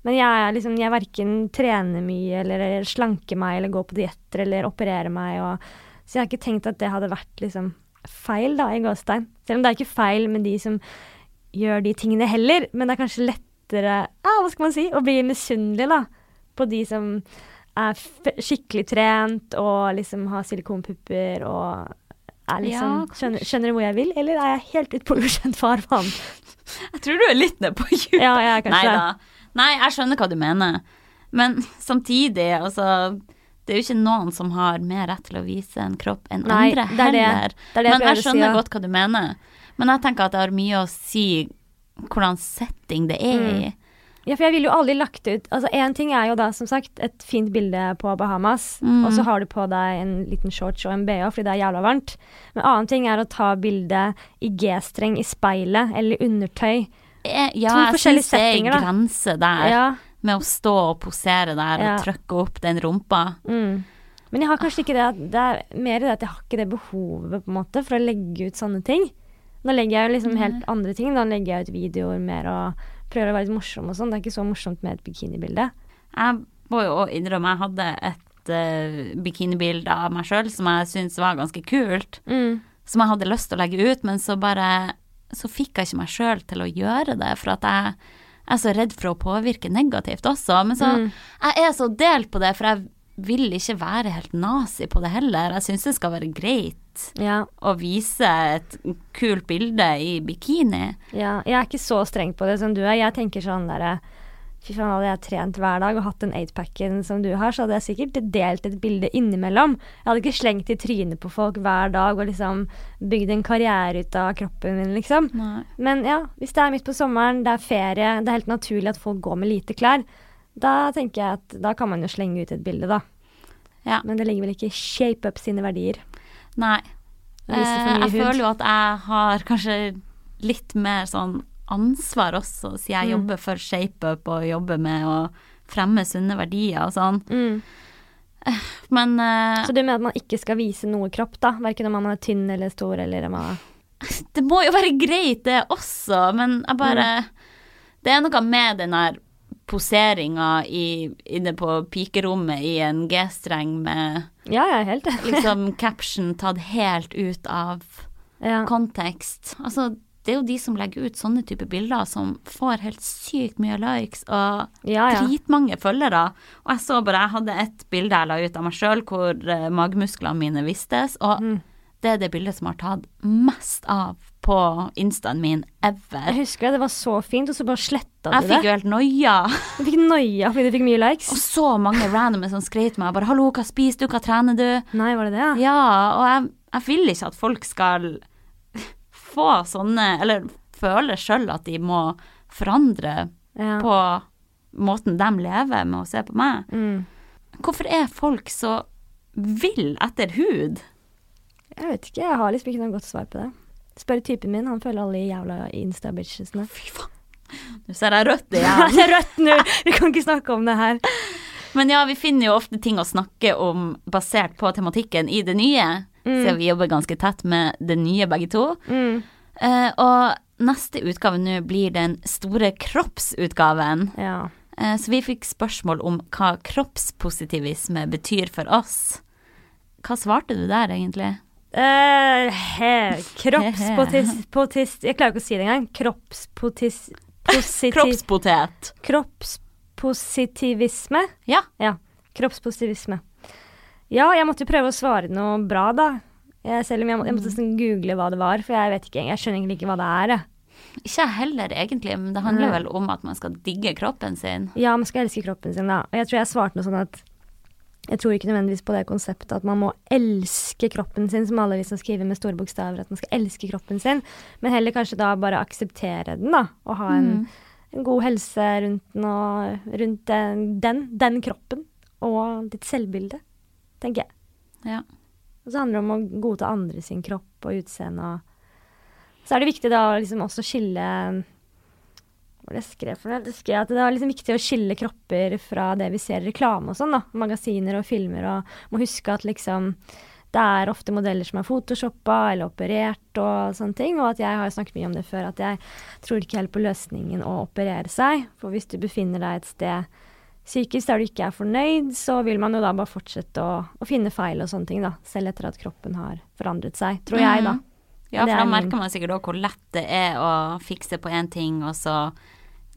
Men jeg, liksom, jeg verken trener mye eller slanker meg eller går på dietter eller opererer meg. Og, så jeg har ikke tenkt at det hadde vært liksom feil, da, i gåstein. Selv om det er ikke feil med de som gjør de tingene heller, men det er kanskje lettere ja, hva skal man si, å bli misunnelig da, på de som er skikkelig trent og liksom har silikonpupper og er liksom Ja, skjønner, skjønner du hvor jeg vil, eller er jeg helt ute på ukjent farvann? Jeg tror du er litt nede på djup. Ja, jeg er kanskje Nei jeg skjønner hva du mener. Men samtidig, altså Det er jo ikke noen som har mer rett til å vise en kropp enn Nei, andre det er det. heller. Det det jeg Men jeg å si, skjønner ja. godt hva du mener. Men jeg tenker at det har mye å si hvordan setting det er Mm. i. Ja, for jeg ville jo aldri lagt ut Altså, én ting er jo da, som sagt, et fint bilde på Bahamas, Mm. og så har du på deg en liten shorts og en bh fordi det er jævla varmt. Men annen ting er å ta bilde i G-streng i speilet eller undertøy. Eh, Ja, To jeg syns det er en grense der Ja. med å stå og posere der Ja. og trykke opp den rumpa. Mm. Men jeg har kanskje ikke det Det er mer det at jeg har ikke det behovet på en måte for å legge ut sånne ting. Nå legger jeg jo liksom helt andre ting. Da legger jeg ut videoer mer og prøver å være litt morsom og sånn. Det er ikke så morsomt med et bikinibilde. Jeg må jo innrømme jeg hadde et uh, bikinibilde av meg sjøl som jeg syntes var ganske kult. Mm. Som jeg hadde lyst til å legge ut, men så bare Så fikk jeg ikke meg sjøl til å gjøre det, for at jeg er så redd for å påvirke negativt også. Men så Mm. Jeg er så delt på det, for jeg vil ikke være helt nazi på det heller. Jeg syns det skal være greit greit Ja, å vise et kult bilde i bikini. ja. Jeg er ikke så streng på det som du er. Jeg tenker sånn derre Fy faen, hadde jeg trent hver dag og hatt den eightpacken som du har, så hadde jeg sikkert delt et bilde innimellom. Jeg hadde ikke slengt i trynet på folk hver dag og liksom bygd en karriere ut av kroppen min, liksom. Nei. Men ja, hvis det er midt på sommeren, det er ferie, det er helt naturlig at folk går med lite klær, da tenker jeg at da kan man jo slenge ut et bilde, da. Ja. Men det ligger vel ikke i shape up sine verdier. Nei. Eh, jeg føler jo at jeg har kanskje litt mer sånn ansvar også, siden jeg Mm. jobber for ShapeUp og jobber med å fremme sunne verdier og sånn. Mm. Men uh, Så du mener at man ikke skal vise noe kropp, da? Verken om man er tynn eller stor eller om man det må jo være greit, det også, men jeg bare Det er noe med den der poseringa inne på pikerommet i en G-streng med Ja, jeg er helt enig. liksom caption tatt helt ut av Ja. kontekst. Altså, det er jo de som legger ut sånne type bilder som får helt sykt mye likes og Ja, ja. dritmange følgere. Og jeg så bare, jeg hadde et bilde jeg la ut av meg sjøl hvor uh, magemusklene mine vistes, og Mm. det er det bildet som har tatt mest av på instaen min ever. Jeg husker det, det var så fint, og så bare sletta Jeg fikk jo helt noia. Du fikk noia fordi du fikk mye likes. Og så mange randomer som skrev til meg bare 'hallo, hva spiser du, hva trener du'? Nei, var det det? Ja. Ja, og jeg, jeg vil ikke at folk skal få sånne Eller føle sjøl at de må forandre ja. på måten de lever med å se på meg. Mm. Hvorfor er folk så vill etter hud? Jeg vet ikke, jeg har liksom ikke noe godt svar på det. Spør typen min, han følger alle jævla Insta-bitchesene. Fy faen. Nå ser jeg rødt Ja, igjen. det er rødt nå! Vi kan ikke snakke om det her. Men ja, vi finner jo ofte ting å snakke om basert på tematikken i det nye. Så vi jobber ganske tett med det nye begge to. Mm. Uh, og neste utgave nå blir den store kroppsutgaven. Ja. Uh, så vi fikk spørsmål om hva kroppspositivisme betyr for oss. Hva svarte du der, egentlig? Eh, he, kroppspotis... Jeg klarer ikke å si det engang. Kroppspotist... Kroppspotet. kroppspositivisme? Ja. Ja. Kroppspositivisme. Ja, jeg måtte jo prøve å svare noe bra, da. Jeg, selv om jeg, må, jeg måtte sånn google hva det var, for jeg vet ikke, jeg skjønner egentlig ikke hva det er. jeg. Ikke jeg heller, egentlig, men det handler mm. vel om at man skal digge kroppen sin. Ja, man skal elske kroppen sin, da. Og jeg tror jeg svarte noe sånn at jeg tror ikke nødvendigvis på det konseptet at man må elske kroppen sin, som alle liksom skriver med store bokstaver, at man skal elske kroppen sin, men heller kanskje da bare akseptere den, da. Og ha en, en god helse rundt den, og rundt den, den, kroppen, og ditt selvbilde, tenker jeg. Ja. Og så handler det om å godta andre sin kropp og utseende og Så er det viktig da å liksom også skille det skrev for noe? Det skrev at det er liksom viktig å skille kropper fra det vi ser i reklame og sånn, da. Magasiner og filmer og må huske at liksom det er ofte modeller som er photoshoppa eller operert og sånne ting. Og at jeg har snakket mye om det før, at jeg tror ikke helt på løsningen å operere seg. For hvis du befinner deg et sted psykisk der du ikke er fornøyd, så vil man jo da bare fortsette å, å finne feil og sånne ting, da. Selv etter at kroppen har forandret seg. Tror jeg, da. Ja, for da merker man sikkert òg hvor lett det er å fikse på én ting, og så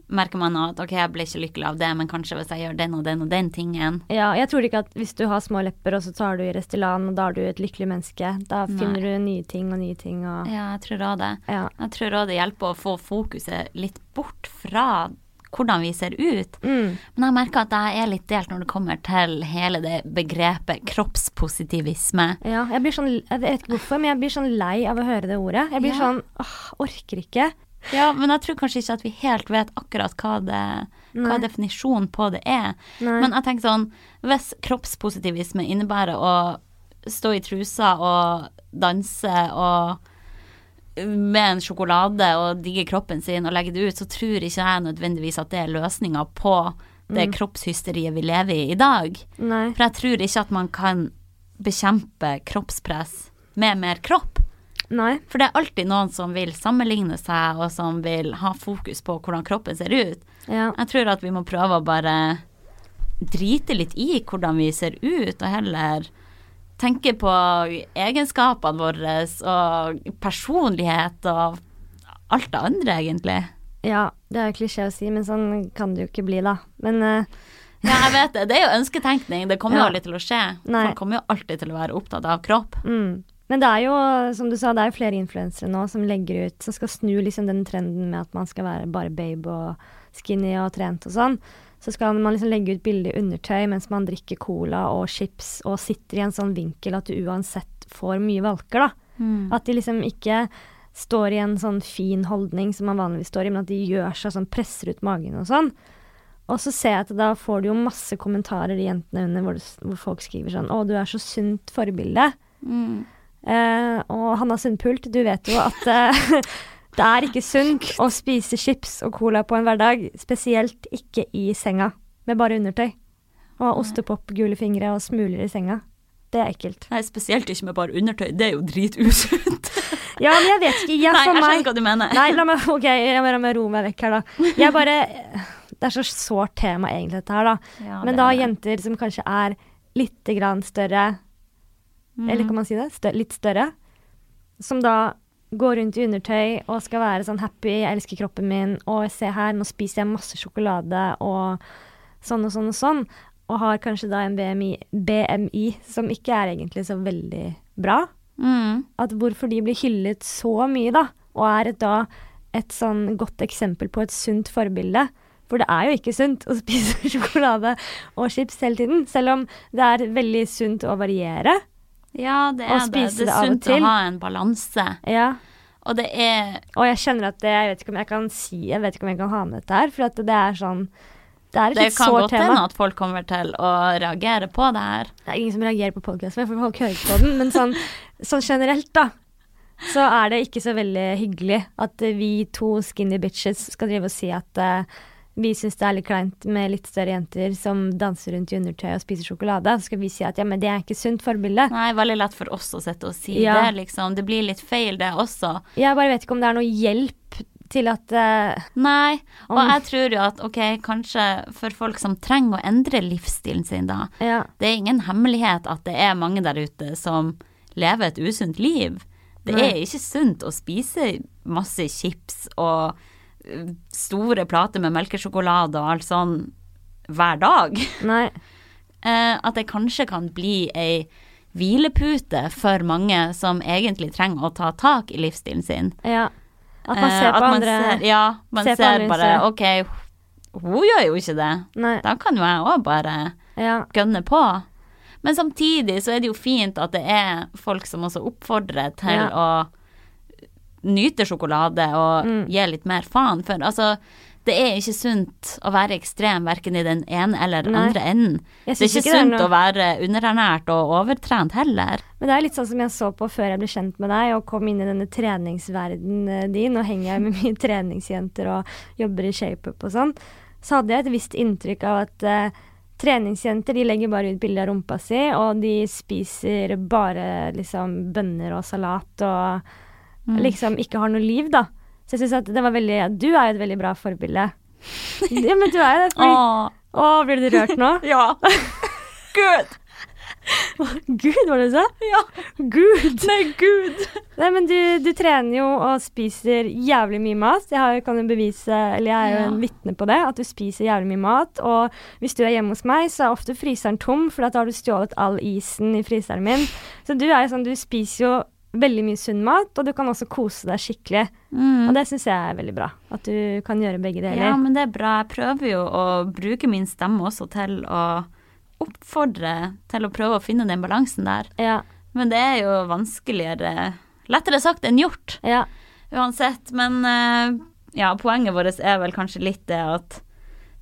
merker man at ok, jeg ble ikke lykkelig av det, men kanskje hvis jeg gjør den og den og den tingen Ja, jeg tror ikke at hvis du har små lepper, og så tar du i Restylane, og da er du et lykkelig menneske. Da Nei. finner du nye ting og nye ting og Ja, jeg tror òg det. Ja. Jeg tror òg det hjelper å få fokuset litt bort fra hvordan vi ser ut. Mm. Men jeg merker at jeg er litt delt når det kommer til hele det begrepet kroppspositivisme. Ja, jeg blir sånn Jeg vet ikke hvorfor, men jeg blir sånn lei av å høre det ordet. Jeg blir Ja. sånn åh, orker ikke. Ja, men jeg tror kanskje ikke at vi helt vet akkurat hva, det, hva definisjonen på det er. Nei. Men jeg tenker sånn, hvis kroppspositivisme innebærer å stå i trusa og danse og med en sjokolade og digge kroppen sin og legge det ut, så tror ikke jeg nødvendigvis at det er løsninga på det kroppshysteriet vi lever i i dag. Nei. For jeg tror ikke at man kan bekjempe kroppspress med mer kropp. Nei. For det er alltid noen som vil sammenligne seg, og som vil ha fokus på hvordan kroppen ser ut. Ja. Jeg tror at vi må prøve å bare drite litt i hvordan vi ser ut, og heller tenke på egenskapene våre og personlighet og alt det andre, egentlig. ja, det er jo klisjé å si, men sånn kan det jo ikke bli, da. Men uh... Ja, jeg vet det. Det er jo ønsketenkning. Det kommer jo Ja. aldri til å skje. Nei. Folk kommer jo alltid til å være opptatt av kropp. mm. Men det er jo, som du sa, det er jo flere influensere nå som legger ut Som skal snu liksom den trenden med at man skal være bare babe og skinny og trent og sånn. Så skal man liksom legge ut bilde i undertøy mens man drikker cola og chips og sitter i en sånn vinkel at du uansett får mye valker, da. Mm. At de liksom ikke står i en sånn fin holdning som man vanligvis står i, men at de gjør seg sånn, presser ut magen og sånn. Og så ser jeg at da får du jo masse kommentarer, de jentene under, hvor, du, hvor folk skriver sånn 'Å, du er så sunt forbilde'. Mm. Eh, og Hanna Sundpult, du vet jo at eh, det er ikke sunt å spise chips og cola på en hverdag. Spesielt ikke i senga, med bare undertøy. Og ostepop, gule fingre og smuler i senga. Det er ekkelt. Nei, spesielt ikke med bare undertøy. Det er jo dritusunt. Ja, men jeg vet ikke. Jeg, Nei, jeg meg skjønner hva du mener. Nei, la meg, ok, jeg må, la meg roe meg vekk her, da. Jeg bare Det er så sårt tema, egentlig, dette her, da. Ja, Men det da er jenter som kanskje er lite grann større, Mm. eller kan man si det? Stør litt større. Som da går rundt i undertøy og skal være sånn happy, jeg elsker kroppen min, og se her, nå spiser jeg masse sjokolade og sånn og sånn og sånn. Og har kanskje da en BMI, BMI som ikke er egentlig så veldig bra. Mm. At hvorfor de blir hyllet så mye, da, og er et, da et sånn godt eksempel på et sunt forbilde. For det er jo ikke sunt å spise sjokolade og chips hele tiden, selv om det er veldig sunt å variere. Ja, det er det. Det er sunt å ha en balanse. Ja. Og det er Og jeg kjenner at det, jeg vet ikke om jeg kan si Jeg vet ikke om jeg kan ha med dette her, for det er sånn Det er et Det kan sårt godt hende at folk kommer til å reagere på det her. Det er ingen som reagerer på podkasten, for folk hører ikke på den. Men sånn, sånn generelt, da, så er det ikke så veldig hyggelig at vi to skinny bitches skal drive og si at eh, vi syns det er litt kleint med litt større jenter som danser rundt i undertøy og spiser sjokolade. Så skal vi si at ja, men det er ikke sunt forbilde. Nei, veldig lett for oss å sitte og si Ja. det, liksom. Det blir litt feil, det også. Jeg bare vet ikke om det er noe hjelp til at uh, Nei, og Om- jeg tror jo at ok, kanskje for folk som trenger å endre livsstilen sin, da. Ja. Det er ingen hemmelighet at det er mange der ute som lever et usunt liv. Det Nei. er ikke sunt å spise masse chips og store plater med melkesjokolade og alt sånn hver dag. Nei. Eh, at det kanskje kan bli ei hvilepute for mange som egentlig trenger å ta tak i livsstilen sin. Ja. At man Eh, ser på man andre ser, Ja, man ser ser bare. OK, hun gjør jo ikke det. Nei. Da kan jo jeg òg bare Ja. gønne på. Men samtidig så er det jo fint at det er folk som også oppfordrer til Ja. å nyte sjokolade og Mm. gir litt mer faen. For altså, det er ikke sunt å være ekstrem verken i den ene eller Nei. andre enden. Det er ikke ikke sunt noe- å være underernært og overtrent heller. Men det er litt sånn som jeg så på før jeg ble kjent med deg og kom inn i denne treningsverdenen din. Nå henger jeg med mye treningsjenter og jobber i shapeup og sånn. Så hadde jeg et visst inntrykk av at uh, treningsjenter de legger bare ut bilde av rumpa si, og de spiser bare liksom bønner og salat og Mm. liksom ikke har noe liv, da. Så jeg syns at det var veldig Du er jo et veldig bra forbilde. ja, men du er jo det. Fordi, Åh, å, blir du rørt nå? ja. Gud! Gud, var det du sa? Ja. Gud! Nei, gud. Nei, men du, du trener jo og spiser jævlig mye mat. Jeg har, kan jo bevise, eller jeg er jo Ja. en vitne på det, at du spiser jævlig mye mat. Og hvis du er hjemme hos meg, så er ofte fryseren tom, for da har du stjålet all isen i fryseren min. Så du er jo sånn, du spiser jo veldig mye sunn mat, og du kan også kose deg skikkelig. Og det syns jeg er veldig bra. At du kan gjøre begge deler. Mm. Ja, men det er bra. Jeg prøver jo å bruke min stemme også til å oppfordre til å prøve å finne den balansen der. Ja. Men det er jo vanskeligere Lettere sagt enn gjort, ja. uansett. Men eh, ja, poenget vårt er vel kanskje litt det at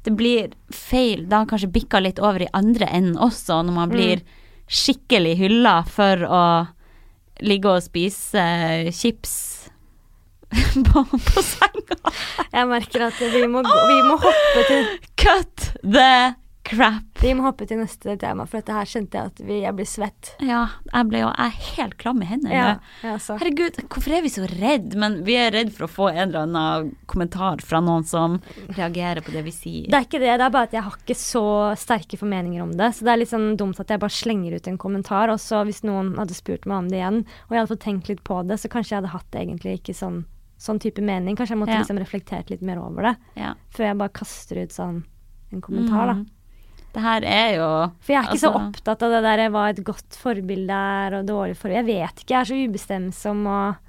det blir feil. Har kanskje bikka litt over i andre enden også, når man blir skikkelig hylla for å ligge og spise chips på, på senga. Jeg merker at vi må, gå, vi må hoppe til Cut the crap. Vi må hoppe til neste tema, for dette her kjente jeg at vi, jeg blir svett. Ja, jeg ble jo jeg er helt klam i hendene. Ja, ja. Herregud, hvorfor er vi så redd? Men vi er redd for å få en eller annen kommentar fra noen som reagerer på det vi sier. Det er ikke det, det er bare at jeg har ikke så sterke formeninger om det. Så det er litt sånn dumt at jeg bare slenger ut en kommentar, og så hvis noen hadde spurt meg om det igjen, og jeg hadde fått tenkt litt på det, så kanskje jeg hadde hatt egentlig ikke sånn, sånn type mening. Kanskje jeg måtte Ja. liksom reflektert litt mer over det, Ja. før jeg bare kaster ut sånn en kommentar, Mm. da. Det her er jo For jeg er ikke så Altså- opptatt av det der hva et godt forbilde er og dårlig forbilde. Jeg vet ikke, jeg er så ubestemsom og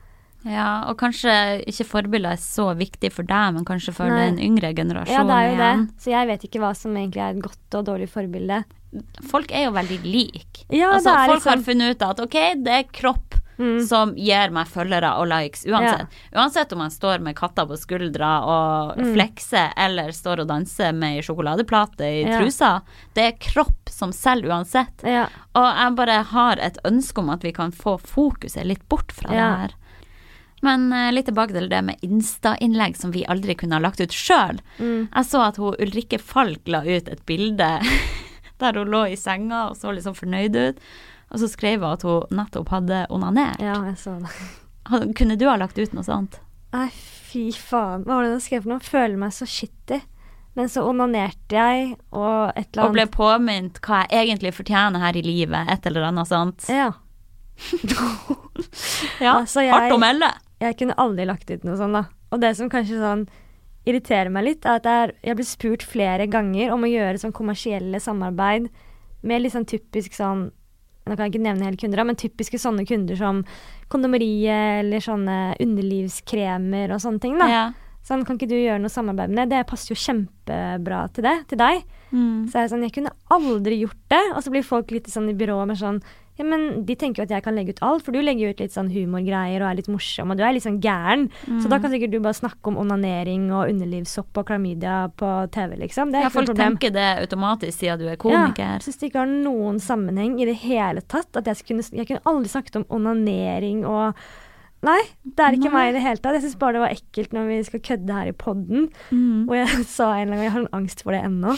Ja, og kanskje ikke forbilder er så viktig for deg, men kanskje for Nei. den yngre generasjonen. Ja, det er jo det. Så jeg vet ikke hva som egentlig er et godt og dårlig forbilde. Folk er jo veldig like. Ja, altså, folk liksom... har funnet ut at ok, det er kropp mm, som gir meg følgere og likes, uansett. Uansett om jeg står med katta på skuldra og Mm. flekser, eller står og danser med ei sjokoladeplate i Ja. trusa. Det er kropp som selger uansett. ja. Og jeg bare har et ønske om at vi kan få fokuset litt bort fra Ja. det her. Men eh, litt tilbake til det med Insta-innlegg som vi aldri kunne ha lagt ut sjøl. Mm. Jeg så at hun Ulrikke Falk la ut et bilde der hun lå i senga og så litt sånn fornøyd ut. Og så skrev hun at hun nettopp hadde onanert. ja, jeg så det. Kunne du ha lagt ut noe sånt? Nei, fy faen. Hva var det du skrev for noe? Føler meg så shitty. Men så onanerte jeg, og et eller annet Og ble påminnet hva jeg egentlig fortjener her i livet, et eller annet sånt. Ja. Ja, Altså, jeg- hardt å melde. Jeg kunne aldri lagt ut noe sånt, da. Og det som kanskje sånn irriterer meg litt, er at jeg blir spurt flere ganger om å gjøre sånn kommersielle samarbeid med litt sånn typisk sånn Nå kan jeg ikke nevne hele kunder, men typiske sånne kunder som kondomeriet eller sånne underlivskremer og sånne ting. da. Ja. Sånn, kan ikke du gjøre noe samarbeid med det? Det passer jo kjempebra til det, til deg. Mm. Så er sånn, jeg kunne aldri gjort det. Og så blir folk litt sånn i byrået med sånn Ja, men de tenker jo at jeg kan legge ut alt, for du legger jo ut litt sånn humorgreier og er litt morsom, og du er litt sånn gæren. Så Mm. da kan sikkert du bare snakke om onanering og underlivssopp og klamydia på TV, liksom. Det er Ja, ikke folk noe problem. tenker det automatisk siden du er Ja, komiker. jeg syns det ikke har noen sammenheng i det hele tatt. At jeg, skulle, jeg kunne aldri snakket om onanering og Nei, det er ikke Nei. meg i det hele tatt. Jeg syns bare det var ekkelt når vi skal kødde her i poden. Mm. Hvor jeg sa en gang, jeg har en angst for det ennå,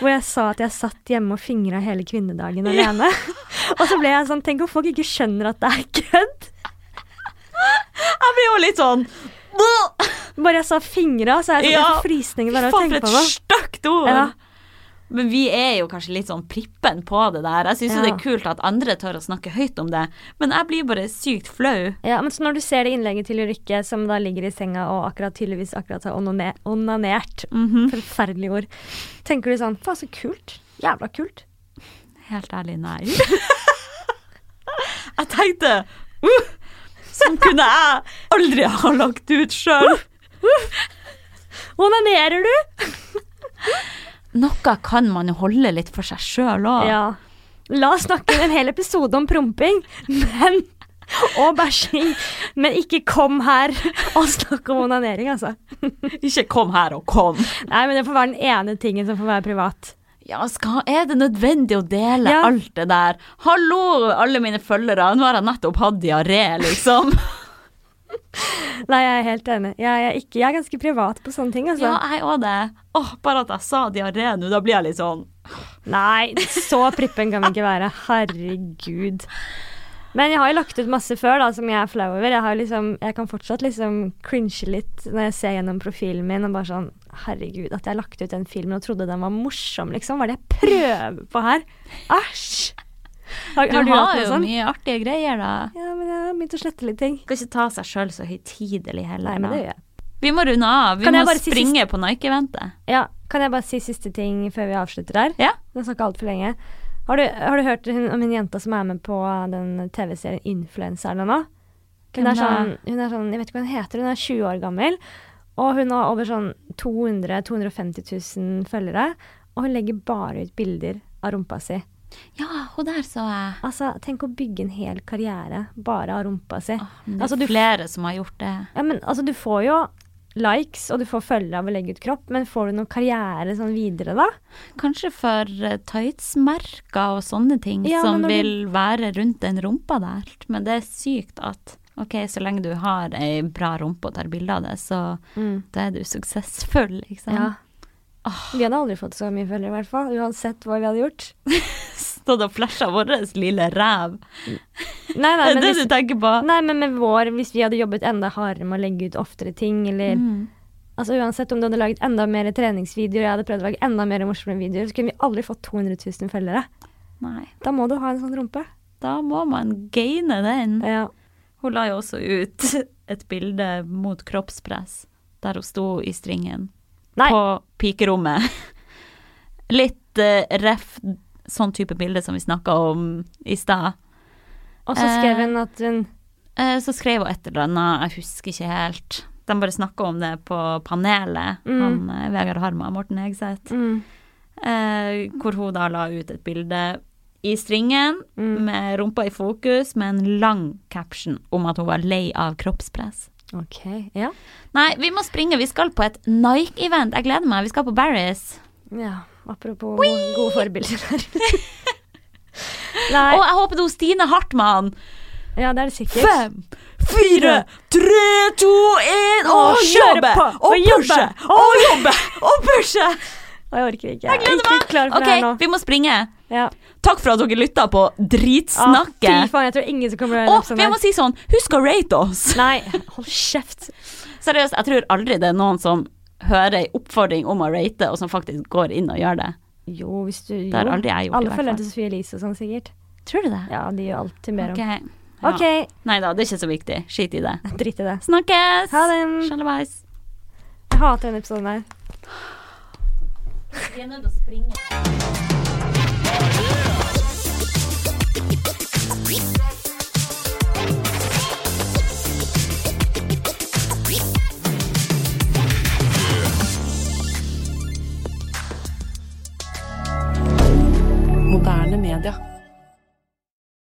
hvor jeg sa at jeg satt hjemme og fingra hele kvinnedagen alene. og så ble jeg sånn, tenk om folk ikke skjønner at det er kødd. Jeg blir jo litt sånn Bare jeg sa fingra, så er jeg sånn, Ja, frysninger bare av å for tenke et på det. stygt ord! Ja. Men vi er jo kanskje litt sånn prippen på det der. Jeg syns jo det er kult at andre tør å snakke høyt om det, men jeg blir bare sykt flau. Ja, men så når du ser det innlegget til Ulrikke, som da ligger i senga og akkurat tydeligvis akkurat har onanert, mm -hmm. forferdelig ord, tenker du sånn, faen så kult. Jævla kult. Helt ærlig, nei. jeg tenkte uh, Sånn kunne jeg aldri ha lagt ut sjøl. Onanerer du? Noe kan man jo holde litt for seg sjøl òg. Ja. La oss snakke en hel episode om promping, men og bæsjing. Men ikke kom her og snakk om onanering, altså. Ikke kom her og kom. Nei, men det får være den ene tingen som får være privat. Ja, skal, er det nødvendig å dele Ja. alt det der? Hallo, alle mine følgere, nå har jeg nettopp hatt diaré, liksom. Nei, jeg er helt enig. Jeg er, ikke, jeg er ganske privat på sånne ting, altså. Ja, jeg òg det. Åh, bare at jeg sa diaré nå, da blir jeg litt sånn Nei, så prippen kan vi ikke være. Herregud. Men jeg har jo lagt ut masse før da, som jeg er flau over. Jeg, har liksom, jeg kan fortsatt liksom cringe litt når jeg ser gjennom profilen min og bare sånn Herregud, at jeg har lagt ut den filmen og trodde den var morsom, liksom. Hva er det jeg prøver på her? Æsj! Har, Du har du, du hatt noe jo sånn? mye artige greier, da. Ja, men jeg har begynt å slette litt ting. Skal ikke ta seg sjøl så høytidelig heller. Nei, men det gjør jeg. Vi må runde av. Vi må springe si springe på Nike-eventet. Ja, kan jeg bare si siste ting før vi avslutter her? Ja. Jeg snakka altfor lenge. Har du, har du hørt hun, om hun jenta som er med på den TV-serien Influenserne nå? Hun er, sånn, hun er sånn, jeg vet ikke hva hun heter, hun er 20 år gammel. Og hun har over sånn 200 250 000 følgere. Og hun legger bare ut bilder av rumpa si. Ja, hun der så jeg. Altså, tenk å bygge en hel karriere bare av rumpa si. Åh, det er Altså, du- flere som har gjort det. Ja, men altså, du får jo likes, og du får følge av å legge ut kropp, men får du noen karriere sånn videre, da? Kanskje for uh, tightsmerker og sånne ting Ja, som vil du- være rundt den rumpa der. Men det er sykt at ok, så lenge du har ei bra rumpe og tar bilde av det, så da er du suksessfull, liksom. Ja. Vi hadde aldri fått så mye følgere, i hvert fall. Uansett hva vi hadde gjort. Stått og flasha vår lille ræv. Nei, nei, men det hvis, du tenker på? nei, men med vår, hvis vi hadde jobbet enda hardere med å legge ut oftere ting, eller Mm. Altså Uansett om du hadde laget enda mer treningsvideoer, jeg hadde prøvd å lage enda mer morsomme videoer, så kunne vi aldri fått 200 000 følgere. Nei, Da må du ha en sånn rumpe. da må man gaine den. Ja. Hun la jo også ut et bilde mot kroppspress, der hun sto i stringen Nei. på pikerommet. Litt uh, ref sånn type bilde som vi snakka om i stad. Og så skrev hun at hun Eh, så skrev hun et eller annet, jeg husker ikke helt. De bare snakka om det på panelet, Mm. han eh, Vegard Harma og Morten Hegseth. mm, Eh, hvor hun da la ut et bilde i stringen mm. med rumpa i fokus, med en lang caption om at hun var lei av kroppspress. OK. Ja. Nei, vi må springe. Vi skal på et Nike-event. Jeg gleder meg. Vi skal på Barris. ja. Apropos gode, gode forbilder her. Nei. Og jeg håper det er Stine Hartmann. Ja, det er det sikkert. Fem, fire, tre, to, én og jobbe! Og pushe! Og jobbe! Og pushe! Og jeg orker ikke. Jeg gleder er ikke klar for okay, det her nå. vi må springe. Ja. Takk for at dere lytta på Ah, Dritsnakket. fy faen, jeg tror ingen som kommer Og jeg må si sånn, husk å rate oss. Nei, hold kjeft. Seriøst, jeg tror aldri det er noen som hører ei oppfordring om å rate, og som faktisk går inn og gjør det. Jo, hvis du Det har aldri jeg gjort, Alle følger til Sofie Elise og sånn, sikkert. Tror du det? Ja, de gjør alltid mer okay. Om. Ja. OK, Nei da, det er ikke så viktig. Skit i det. drit i det. Snakkes! Ha det. Sjalabais. Jeg hater denne episoden her. Vi er nødt til å springe. moderne media.